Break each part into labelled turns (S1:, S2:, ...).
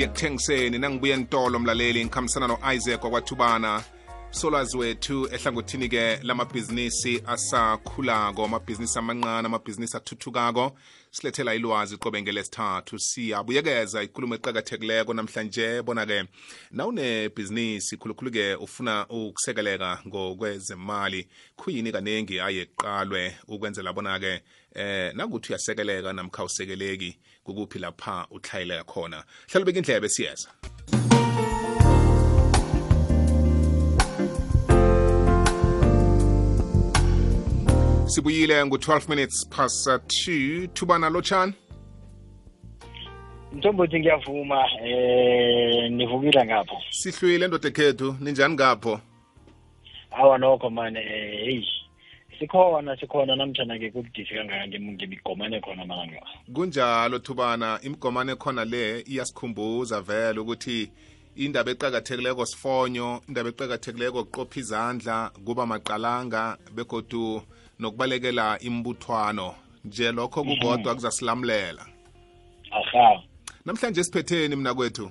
S1: ngiyakuthengiseni. Nangibuye ntolo mlaleli ngikhambisana no-isaac wakwathubana solwazi wethu ehlangothini-ke lamabhizinisi asakhulako amabhizinisi amancane amabhizinisi athuthukako. Silethela ilwazi qobe ngelesithathu. Siyabuyekeza ikhulumo eqakathekileko namhlanje. Bona-ke nawunebhizinisi khulukhulu-ke ufuna ukusekeleka ngokwezemali khuyini kaningi aye kuqalwe ukwenzela bona-ke eh nakuthi uyasekeleka namkha usekeleki kukuphi lapha utlhayeleka khona? Hlala ubeka indlebe siyeza. Sibuyile ngu-12 minutes past 2 thubana lotshani
S2: mthombothi ngiyavuma eh nivukile ngapho.
S1: Sihlwile ndoda ekhethu ninjani ngapho?
S2: Awa nokho mane eh hey. Sikhona sikhona. Namtshana-ke kubudisi kangaka ngemigomane khona malanga
S1: kunjalo thubana. Imigomane khona le iyasikhumbuza vele ukuthi indaba eqakathekileko sifonyo indaba eqakathekileko kuqopha izandla kuba maqalanga begodu nokubalekela imbuthwano nje lokho kukodwa kuzasilamulela.
S2: Aha.
S1: Namhlanje siphetheni mina kwethu?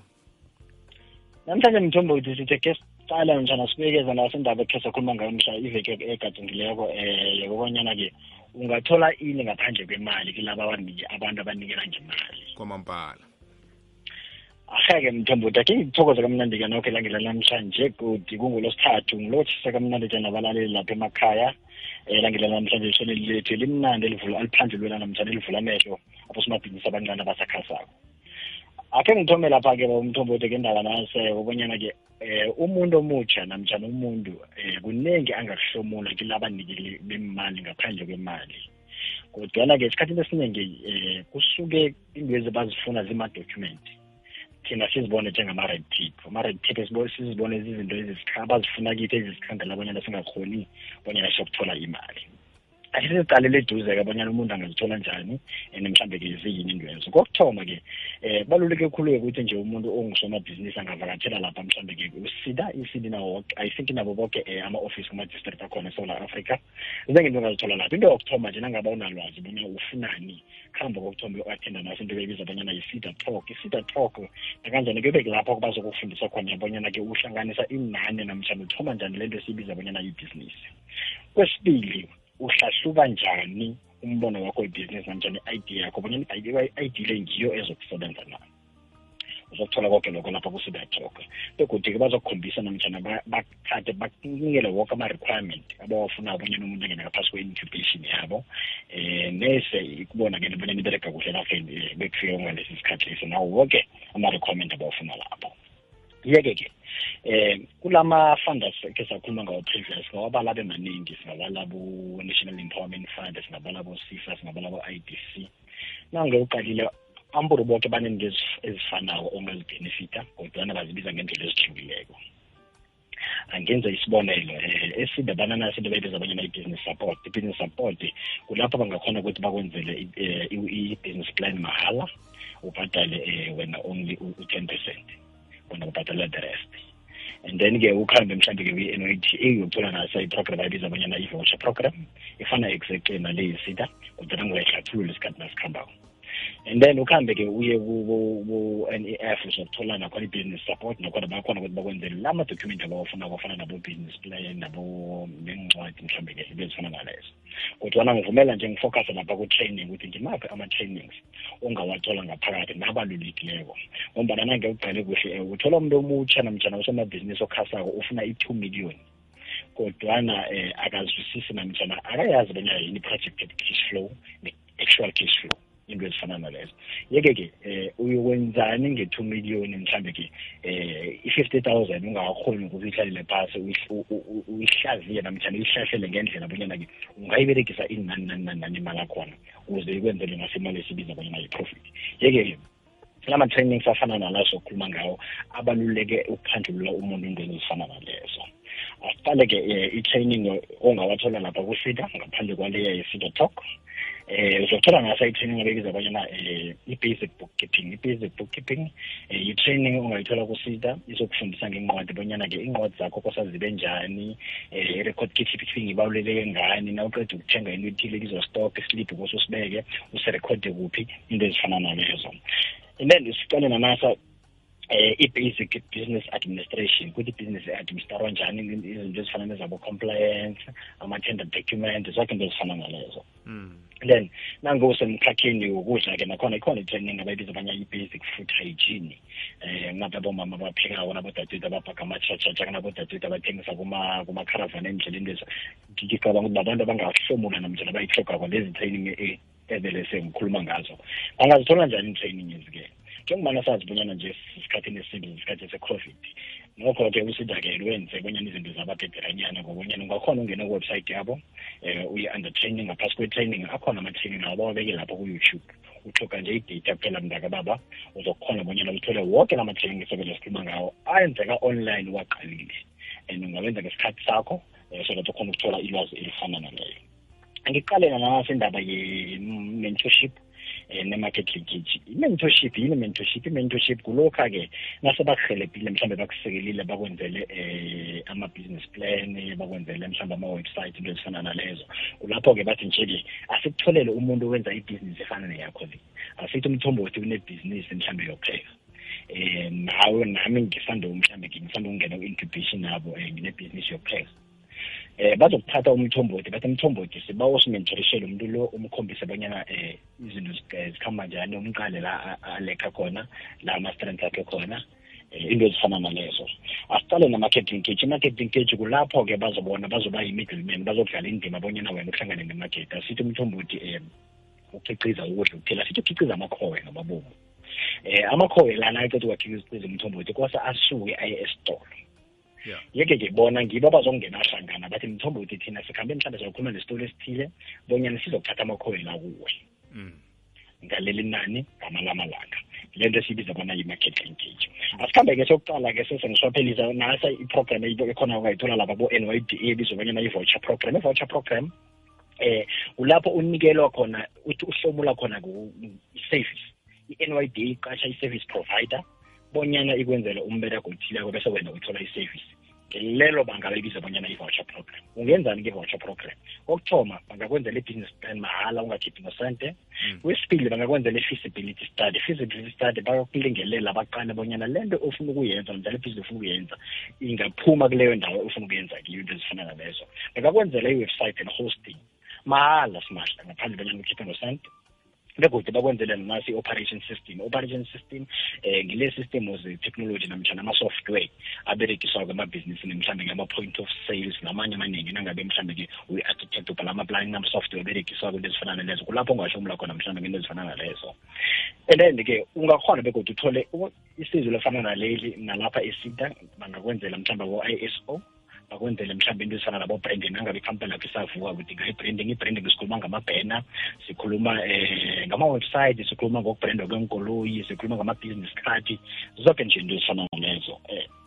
S2: Namhlanje mthombothi sithe ke siqala njana sibekeza naso indaba ekhe sakhuluma ngayo mhla iveke egadungileko um yokobanyana-ke ungathola ini ngaphandle kwemali kilaba abaniki abantu abanikela ngemali.
S1: Kwamampala
S2: aheke mthombothi akhe ngithokoze kamnandi-ke nokho elangela namhlanje godi kungolosithathu ngilotshisa kamnandi ke nabalaleli lapha emakhaya elangela langela namhlanje ihleleli lethu elimnandi elivula aliphandlulwela namhlanje elivula amehlo abosomabhizinisi abancane abasakhasako. Akhe ngithome lapha-ke umthombothi ke indaba nase kubonyana-ke eh umuntu omutsha namtshana umuntu eh kuningi angakuhlomula kilabanikeli bemali ngaphandle kwemali. Kodwana-ke esikhathini esiningi um kusuke indwezi bazifuna zima-document thina sizibone njengama-red tip. Ama-red tip sizibone zizinto abazifuna kithi ezisikhandela abonyana singakhoni bonyana siyokuthola imali. Asisicalele eduze-ke abanyana umuntu angazithola njani and mhlambe-ke ziyini indwezo. Kokuthoma-ke um kubaluleke khulu-ke ukuthi nje umuntu ongusomabhizinisi angavakathela lapha mhlambe-ke usida isidi nawo i think nabo boke um ama-ofisi kuma-district akhona esouth africa zinenge into ongazithola lapha. Into yokuthoma nje nangaba unalwazi bona ufunani kuhamba kokuthoma uyo-athenda naso into bebiza abanyana yi-cedar talk. I-cedar talk nakanjani kuyobeke lapho bazokufundisa khona abanyana-ke uhlanganisa inani namhlanje uthoma njani lento esiyibiza abonyana yibhizinisi kwesibili uhlahluka njani umbono wakho webhizinisi namtshana i-idea yakho? Bonyana i-idea le ngiyo ezokusebenza na uzokuthola konke lokho lapha kusidatalk begodike bazokukhombisa namtshana bathathe bakunikele woke ama-requirement abawafunayo bonyana umuntu angene ngaphasi kwe-incubation yabo. Um nese kubona-ke bonyana ibereka kuhle lapho bekufika kungalesi sikhathi lesi nawo woke ama-requirement abawafuna lapho. Yeke-ke um kulama-funders ke sakhuluma ngawo previous ngawabala abe maningi singabala bo-national empowerment fund singabala bo-sifa singabala bo-i d c. Nangeuqalile amburu boke banento ezifanayo ongazibhenefita kodwana bazibiza ngendlela ezihlukileko angenza isibonelo um eside banana into bayibiza abanyana i-business support. I-business support kulapho bangakhona ukuthi bakwenzele i-business plan mahala ubhadale um wena only u-ten percent wena ubhadala the rest. And then ke ukhambe mhlambe ke kwi-n o t a uyothola naso i-program ayibiza i-voucher program ifana exactly nale kodwa kodwana ngiwayihlathulula isikhathi nasikhambako and then ukhambe ke uye ku-n e f uzokuthola nakhona i-business support nakhona bakhona ukuthi bakwenzele la madocument abawafuna kwafana nabo-business plan nabo nencwadi mhlawumbe ke ibe ezifana nalezo kodwana ngivumela nje ngifocuse lapha ku-training ukuthi ngimaphi ama-trainings ongawathola ngaphakathi nabalulekileko ngombana ugcale kuhle uthola umuntu omutsha namtshana usomabhizinisi okhasako ufuna i-two million. Kodwana um akazwisisi namjana akayazi bonyana yini i-projected cash flow ne-actual cash flow into ezifana nalezo. Yeke-ke um uyokwenzani nge-two million mhlambe-ke um i-fifty thousand ungakakhoni ukuthi uyihlalele phasi uyihlaziye namtshana uyihlahlele ngendlela bonyana-ke ungayiberegisa inani nani nani nani imali akhona ukuze ikwenzele nasemali esibiza bonyana yi-profit. Yeke-ke lama-trainings afana nalazo sokhuluma ngawo abaluleke ukuphandlulula umuntu intweni ezifana nalezo. Asiqale-ke um i-training ongawathola lapha kusida ngaphandle kwaleya ye-sida talk. Eh uzothola ngaso i-training abekiza abanyana um i-basic bookkeeping. I-basic bookkeeping um i-training ongayithola kusida izokufundisa ngenqwadi bonyana-ke iinqwadi zakho kosazibe njani um i-record keeping ibaluleleke ngani na uqeda ukuthenga into ethile kizostock isiliphi kosusibeke usirekhode kuphi into ezifana nalezo and then siqale nanasa eh i-basic business administration ukuthi i-business administrarwa njani izinto ezifana nezabo-compliance ama-tender document zonke into ezifana nalezo. Then nangosemkhakheni wokudla-ke nakhona ikhona i-training abayibiza abanye i-basic food hygiene. Eh nabe abomama abaphekayo nabodadewethu ababhaga amatshatshatsha kanabodadewethu abathengisa kuma-caravan endleleni lezi. Ngicabanga ukuthi nabantu abangahlomula namjani abayihlogako lezi training evele sengikhuluma ngazo. Bangazithola njani i-training ezi-ke? Njengobana sazi bonyana nje isikhathini esimbi isikhathi se-covid. Nokho-ke usidakele wenze bonyana izinto zababhederanyana ngobonyana ungakhona ungena kuwebsite yabo um uye-under training ngaphasi kwe-training akhona ama-training abo bawabeke lapho ku-youtube. Uthoka nje idata kuphela mntaka baba uzokhona bonyana uthole woke lama-training esebele sikhuluma ngawo ayenzeka online waqalile. And ungawenza ngesikhathi sakho um so that ukhona ukuthola ilwazi elifana naleyo. Ngiqale nanasendaba ye-mentorship um ne-market linkage i-mentorship yini i-mentorship? I-mentorship kulokha-ke nase bakuhelebhile mhlawumbe bakusekelile bakwenzele um ama-business plan bakwenzele mhlawumbe ama-website into ezifana nalezo. Kulapho-ke bathi nje-ke asikutholele umuntu owenza ibhizinisi efana neyakho le asithi umthombothi unebhizinisi mhlawumbe yokupheka. Um nawe nami ngisando mhlawumbe ngisando ukungena ku-incubation nabo um nginebhizinisi yokupheka. Eh bazokuthatha umthombothi bathi umthombothi sibawa usimentorishele umuntu lo umkhombise abanyana eh izinto zikhamba njani umqale la alekha khona la ama-strength akhe khona into ezifana nalezo. Asiqale na-marketing cage. I-marketing cage kulapho-ke bazobona bazoba yi-middleman bazokudlala indima abonyana wena uhlangane ne-market. Asithi umthombothi um ukhiciza ukudla ukuthela sithi ukhiciza amakhowe ngamabomu um amakhowe lana aqeda ukwakhiqiza umthombothi kwase asuke aye esitolo yeke ke bona ngibo abazongena hlangana bathi mthombo uthi thina sikhambe mhlawumbe sizokhuluma nesitolo esithile bonyana sizokuthatha amakhowe la kuwe.
S1: Mm.
S2: ngaleli nani? Ngamamalanga le nto esiyibiza bona yi-market linkage. Asikhambe-ke sokuqala-ke sesengiswaphelisa nasa iprogram ekhona ungayithola lapha bo-n y d a ebizwa bonyana i-voucher program. I-voucher program eh kulapho unikelwa khona uthi uhlomula khona i-service i-n y d a iqasha i-service provider. Bonyana ikwenzele umbereko othileko bese wena uthola i-service. Lelo bangalibiza bonyana i-voucher program. Ungenzani ke-voucher program? Kokuthoma bangakwenzela i-business plan mahala ungakhiphi nosente. Kwesibili bangakwenzela i-feasibility study. I-feasibility study bayokulingelela baqale bonyana le nto ofuna ukuyenza njalo ibhizinisi ofuna ukuyenza ingaphuma kuleyo ndawo ofuna ukuyenza kiyo into ezifana nalezo. Bangakwenzela i-website and hosting mahala simahla ngaphandle bonyana ukhiphe nosente. Begodwa bakwenzele nasi i-operation system. Operation system eh ngile system ze-technology namtshana ama-software aberekiswa-ke emabhizinisini mhlawumbe ngama-point of sales namanye amaningi nangabe mhlawumbe-ke uyi-architect ubhala ama-planning ama-software aberekiswa-ke into ezifana nalezo. Kulapho ungahlomula khona mhlawumbe ngento ezifana nalezo. And then-ke ungakhona begodwa uthole isizo lefana naleli nalapha esita bangakwenzela mhlawumbe abo-i s bakwenzele mhlawumbe into ezifana nabo-branding nangabe ikhampani lakho isavuka kudinga i-branding i-branding sikhuluma ngamabhena sikhuluma um ngama-website sikhuluma ngokubrandwa kwenkoloyi sikhuluma ngama-business card. Zonke nje into ezifana nalezo um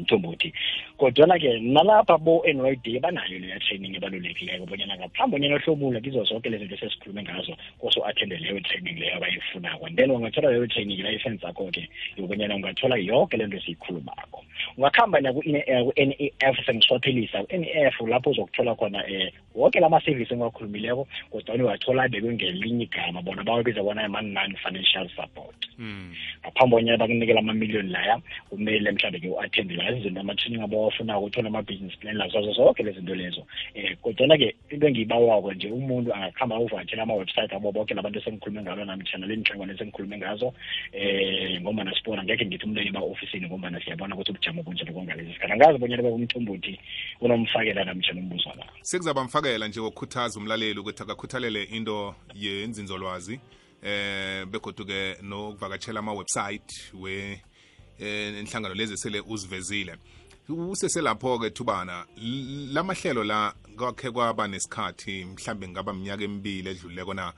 S2: mthombothi kodwana-ke nalapha bo-n y d banayo leya training ebalulekileko bonyana ngaphambi bonyana ohlomula kizo zonke lezi zinto sesikhulume ngazo kose u-athende leyo training leyo abayifunako. And then ungathola leyo training license yakho-ke yokubonyana ungathola yonke le nto esiyikhulumako. Ungakuhamba naku-n e f sengiswaphelisa u-n e f lapho uzokuthola khona um woke lama-service engiwakhulumileko kodwana uwathola abekwe ngelinye igama bona bawabiza bona ama-non financial support.
S1: Mm.
S2: ngaphambi bonyana bakunikela amamiliyoni laya kumele mhlawumbe-ke u-athende la izinto ama-training abawafunako uthole ama-business plan la zazo zonke lezi zinto lezo. Um kodwana-ke into engiyibawako nje umuntu angakuhamba uvakatshela ama-website abo bonke labantu esengikhulume ngalo namtshana le nhlangano esengikhulume ngazo. Um ngombana sibona ngekhe ngithi umuntu ba-ofisini ngombana siyabona ukuthi ubujamo bunjani kongalezi sikhathi. Angazi bonyana bebumthombothi unomfakela namtshana umbuzo la
S1: sekuzaba mfakela nje wokukhuthaza umlaleli ukuthi akakhuthalele into yenzinzolwazi eh begoduke nokuvakatshela ama-website we eh inhlangano lezi sele uzivezile. Useselapho-ke thubana l- lamahlelo la kwakhe kwaba nesikhathi mhlambe ngaba minyaka emibili edlulileko na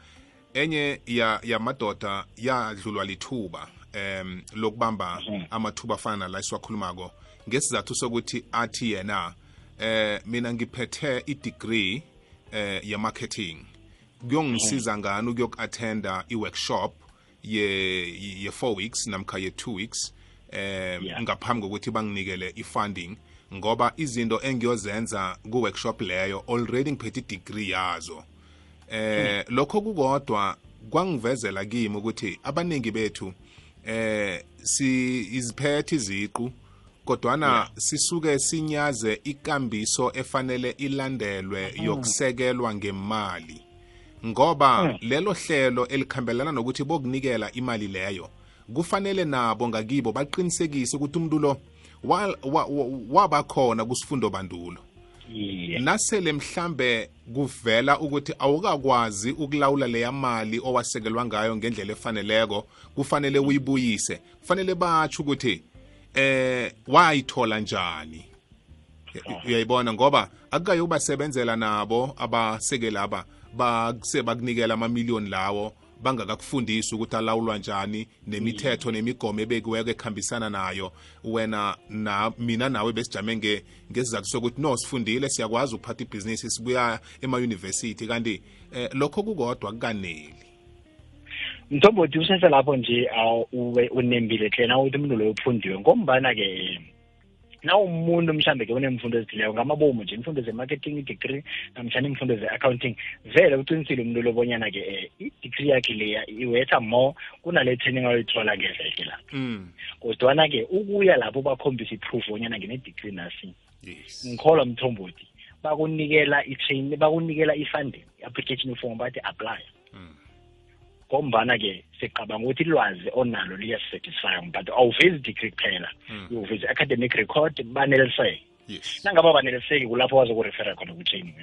S1: enye ya yamadoda yadlulwa lithuba em lokubamba amathuba afana nala esiwakhulumako. Ngesizathu sokuthi athi yena eh mina ngiphethe i-degree eh ye-marketing. Kuyongisiza ngani ukuyoku-attenda i-workshop ye ye 4 weeks namkha ye 2 weeks? Eh ngaphambi kokuthi banginikele i-funding ngoba izinto engiyozenza ku-workshop leyo already ngiphethe i-degree yazo. Eh lokho kukodwa kwangivezela kimi ukuthi abaningi bethu eh si iziphethe iziqu kodwana sisuke sinyaze ikambiso efanele ilandelwe yokusekelwa ngemali. Ngoba lelo hlelo elikhambelana nokuthi bokunikela imali leyo kufanele nabo ngakibo baqinisekise ukuthi umuntu lo wa- wa- wa- wabakhona kusifundo bandulo. Nasele mhlambe kuvela ukuthi awukakwazi ukulawula leya mali owasekelwa ngayo ngendlela efaneleko kufanele uyibuyise. Kufanele batsho ukuthi eh wayithola njani? Uyayibona ngoba akukayi ubasebenzela nabo abasekeli aba bakunikela amamiliyoni lawo bangakakufundisi ukuthi alawulwa njani nemithetho nemigomo ebekiweko ekhambisana nayo. Wena na mina nawe besijame nge ngesizathu sokuthi no sifundile siyakwazi ukuphatha ibhizinisi sibuya emayunivesithi kanti eh, lokho kukodwa kukaneli.
S2: Mthombothi usese lapho nje awu ube unembile hle na uthi umuntu loyo uphundiwe ngombana-ke na umuntu mhlambe ke unemfundo ezithileko ngamabomu nje imfundo ze-marketing i-degree namhlanje imfundo ze-accounting vele uqinisile umuntu lobonyana-ke um i-degree yakhe leya iwetha more kunale training ayoyithola ngeveke la
S1: mm.
S2: kodwana-ke ukuya lapho bakhombisa i-proof bonyana ngine-degree nasi
S1: yes
S2: ngikholwa mthombothi bakunikela i-train bakunikela i-funding i-application form bathi apply
S1: Mm.
S2: Ngombana-ke sicabanga ukuthi ilwazi onalo liyasatisfya but awuvezi degree kuphela
S1: Mm.
S2: uvezi academic record baneliseke
S1: yes.
S2: Nangaba baneliseki kulapho wazokurefera khona ku-training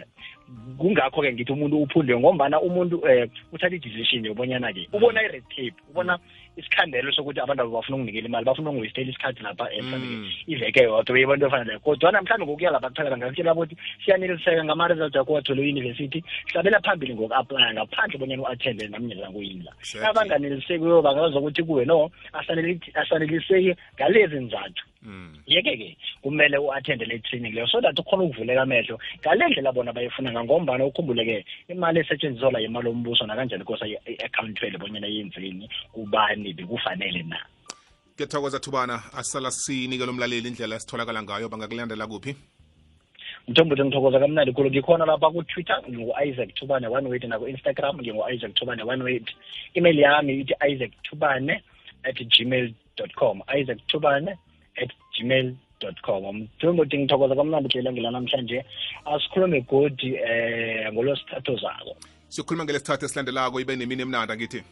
S2: kungakho-ke ngithi umuntu uphundiwe ngombana umuntu um uthatha i-decision yobonyana-ke ubona i-red tape ubona isikhandelo sokuthi abantu abo bafuna ukunginikela imali bafuna ungwistela isikhathi lapha um mhlawumbe
S1: Mm.
S2: iveke yodwa abantu efanele kodwana mhlawumbe ngokuya lapha kuthakala ngakutshela ukuthi siyaneliseka ngama-result akho wathole eyunivesithi hlabela phambili ngoku-aplya ngaphandle bonyana u-athende namnyela kuyini la.
S1: Exactly.
S2: abanganeliseki bangaza ukuthi kuwe no asaneli- asaneliseki ngalezi nzathu.
S1: Mm.
S2: yeke-ke kumele u-athende le training leyo so that ukhona ukuvuleka amehlo. Ngale ndlela bona bayifuna ngombana ukhumbule-ke imali esetshenziswa la imali ombuso nakanjani kosa i-accountwele bonyana yenzeni kubani bekufanele na?
S1: Kuyathokoza thubana asala sinike lo mlaleli indlela esitholakala ngayo bangakulandela kuphi?
S2: Mthombothi ngithokoza kamnandi khulu. Ngikhona lapha ku-twitter ngingu-isaac thubane one weight naku-instagram ngingu-isaac thubane one weight email yami ithi isaac thubane at gmail dot com. Isaac thubane at gmail com. Mthombothi ngithokoza kamnandi kulela ngelanamhlanje asikhulume godi um ngolwesithathu zako
S1: sikhuluma ngelesithathu esilandelako ibe nemini emnandi ngithi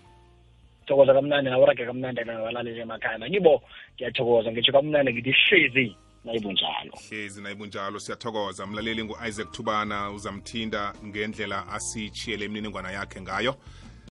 S2: thokoza kamnandi nawarage kamnandi nabalaleli emakhaya nakibo ngiyathokoza. Ngitsho kamnandi ngithi hlezi nayibunjalo.
S1: Hlezi nayibunjalo siyathokoza. Mlaleli ngu-isaac thubana uzamthinda ngendlela asitshiyele imininingwana yakhe ngayo